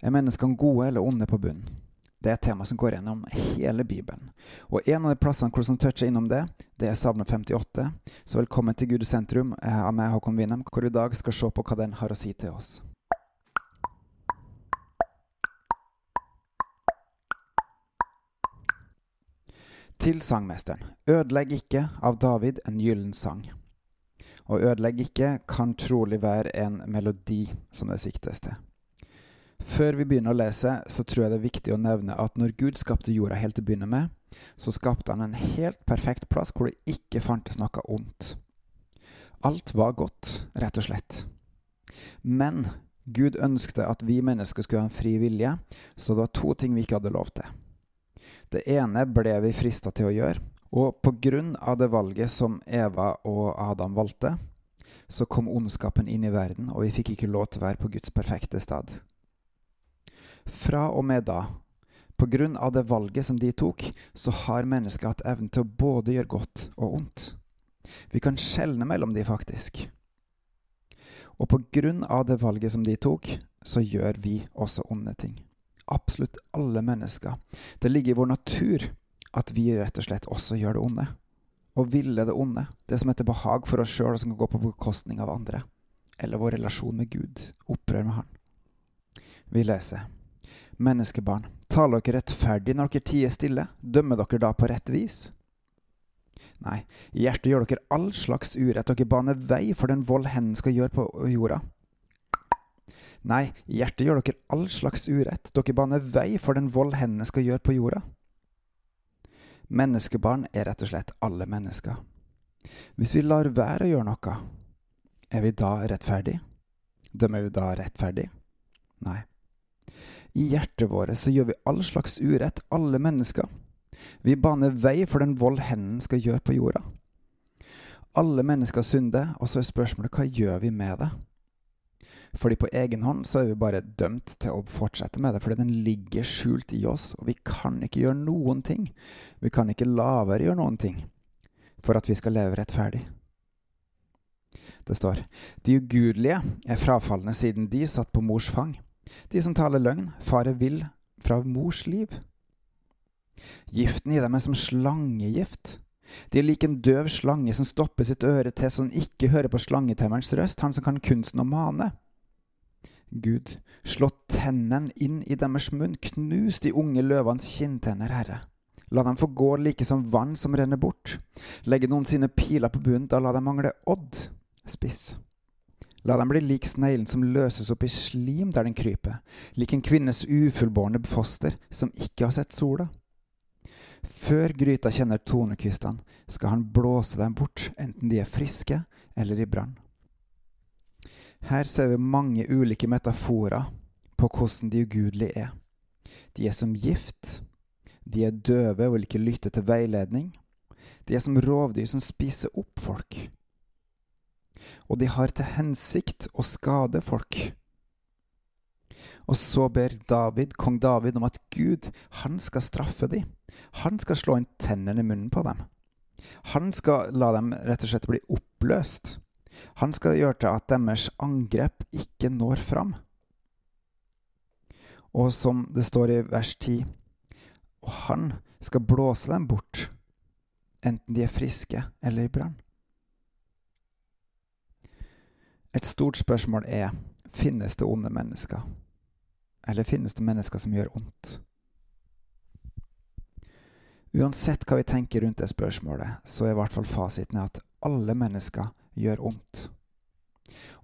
Er menneskene gode eller onde på bunnen? Det er et tema som går gjennom hele Bibelen. Og en av de plassene hvor som toucher innom det, det er Salme 58. Så velkommen til Gud i sentrum av meg, Håkon Winnem, hvor vi i dag skal se på hva den har å si til oss. Til sangmesteren. Ødelegg ikke av David en gyllen sang. Og ødelegg ikke kan trolig være en melodi som det siktes til. Før vi begynner å lese, så tror jeg det er viktig å nevne at når Gud skapte jorda helt til å begynne med, så skapte han en helt perfekt plass hvor det ikke fantes noe ondt. Alt var godt, rett og slett. Men Gud ønskte at vi mennesker skulle ha en fri vilje, så det var to ting vi ikke hadde lov til. Det ene ble vi frista til å gjøre, og på grunn av det valget som Eva og Adam valgte, så kom ondskapen inn i verden, og vi fikk ikke lov til å være på Guds perfekte stad. Fra og med da, på grunn av det valget som de tok, så har mennesket hatt evnen til å både gjøre godt og ondt. Vi kan skjelne mellom de, faktisk. Og på grunn av det valget som de tok, så gjør vi også onde ting. Absolutt alle mennesker. Det ligger i vår natur at vi rett og slett også gjør det onde. Og ville det onde, det som heter behag for oss sjøl og som kan gå på bekostning av andre. Eller vår relasjon med Gud, opprør med Han. Vi leser. Menneskebarn, taler dere rettferdig når dere tier stille? Dømmer dere da på rett vis? Nei, i hjertet gjør dere all slags urett, dere baner vei for den vold hendene skal gjøre på jorda. Nei, i hjertet gjør dere all slags urett, dere baner vei for den vold hendene skal gjøre på jorda. Menneskebarn er rett og slett alle mennesker. Hvis vi lar være å gjøre noe, er vi da rettferdig? Dømmer vi da rettferdig? Nei. I hjertet vårt så gjør vi all slags urett, alle mennesker. Vi baner vei for den vold hendene skal gjøre på jorda. Alle mennesker synder, og så er spørsmålet hva gjør vi med det? Fordi på egen hånd så er vi bare dømt til å fortsette med det, fordi den ligger skjult i oss, og vi kan ikke gjøre noen ting. Vi kan ikke la være gjøre noen ting for at vi skal leve rettferdig. Det står De ugudelige er frafalne siden de satt på mors fang. De som taler løgn, farer vill fra mors liv. Giften i dem er som slangegift. De er lik en døv slange som stopper sitt øre til så den ikke hører på slangetemmerens røst, han som kan kunsten å mane. Gud, slå tennene inn i deres munn, knus de unge løvenes kinntenner, Herre. La dem få gå like som vann som renner bort. Legge noen sine piler på bunnen, da la dem mangle odd, spiss. La dem bli lik sneglen som løses opp i slim der den kryper, lik en kvinnes ufullbårne foster som ikke har sett sola. Før gryta kjenner tonekvistene, skal han blåse dem bort, enten de er friske eller i brann. Her ser vi mange ulike metaforer på hvordan de ugudelige er. De er som gift. De er døve og vil ikke lytte til veiledning. De er som rovdyr som spiser opp folk. Og de har til hensikt å skade folk. Og så ber David, kong David om at Gud, han skal straffe dem. Han skal slå inn tennene i munnen på dem. Han skal la dem rett og slett bli oppløst. Han skal gjøre til at deres angrep ikke når fram. Og som det står i vers 10, og han skal blåse dem bort, enten de er friske eller i brann. Et stort spørsmål er finnes det onde mennesker, eller finnes det mennesker som gjør ondt? Uansett hva vi tenker rundt det spørsmålet, så er i hvert fall fasiten at alle mennesker gjør ondt.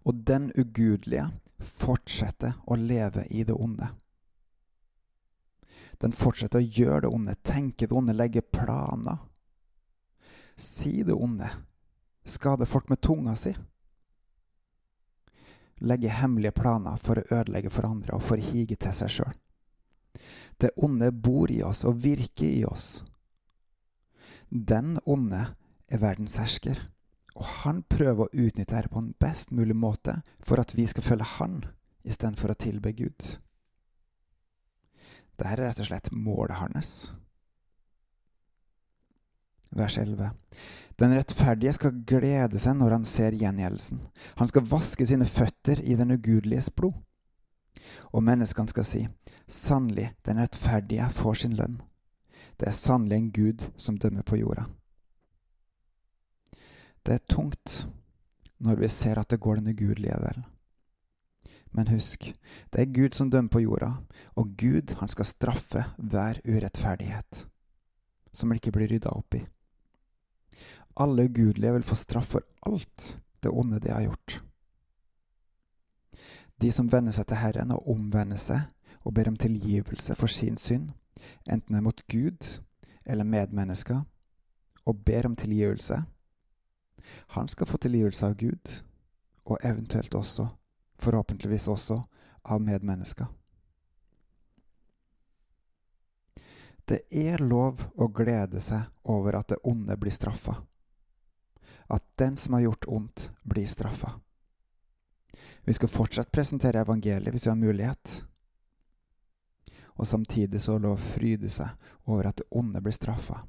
Og den ugudelige fortsetter å leve i det onde. Den fortsetter å gjøre det onde, tenke det onde, legge planer. Si det onde. Skade folk med tunga si. Legge hemmelige planer for å ødelegge for andre og for å hige til seg sjøl. Det onde bor i oss og virker i oss. Den onde er verdens hersker. Og han prøver å utnytte dette på en best mulig måte for at vi skal følge han istedenfor å tilbe Gud. Dette er rett og slett målet hans. Vers 11. Den rettferdige skal glede seg når han ser gjengjeldelsen. Han skal vaske sine føtter i den ugudeliges blod. Og menneskene skal si, sannelig, den rettferdige får sin lønn. Det er sannelig en Gud som dømmer på jorda. Det er tungt når vi ser at det går den ugudelige vel. Men husk, det er Gud som dømmer på jorda, og Gud han skal straffe hver urettferdighet som det ikke blir rydda opp i. Alle ugudelige vil få straff for alt det onde de har gjort. De som venner seg til Herren og omvender seg og ber om tilgivelse for sin synd, enten det er mot Gud eller medmennesker, og ber om tilgivelse, han skal få tilgivelse av Gud, og eventuelt også, forhåpentligvis også, av medmennesker. Det er lov å glede seg over at det onde blir straffa. At den som har gjort ondt, blir straffa. Vi skal fortsatt presentere evangeliet hvis vi har mulighet. Og samtidig så lov fryde seg over at det onde blir straffa.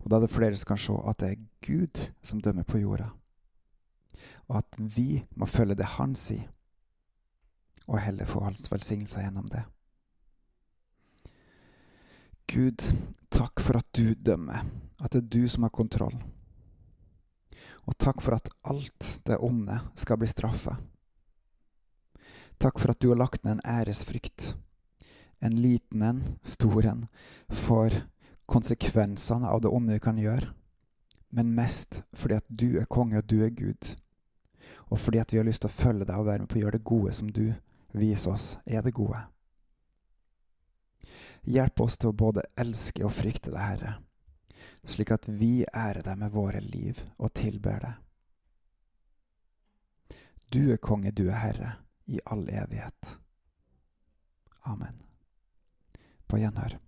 Og da er det flere som kan se at det er Gud som dømmer på jorda. Og at vi må følge det Han sier, og heller få hans velsignelse gjennom det. Gud, takk for at du dømmer, at det er du som har kontroll. Og takk for at alt det onde skal bli straffa. Takk for at du har lagt ned en æresfrykt, en liten en, stor en, for konsekvensene av det onde vi kan gjøre, men mest fordi at du er konge og du er Gud, og fordi at vi har lyst til å følge deg og være med på å gjøre det gode som du viser oss er det gode. Hjelp oss til å både elske og frykte deg, Herre, slik at vi ærer deg med våre liv og tilber deg. Du er konge, du er Herre, i all evighet. Amen. På gjenhør.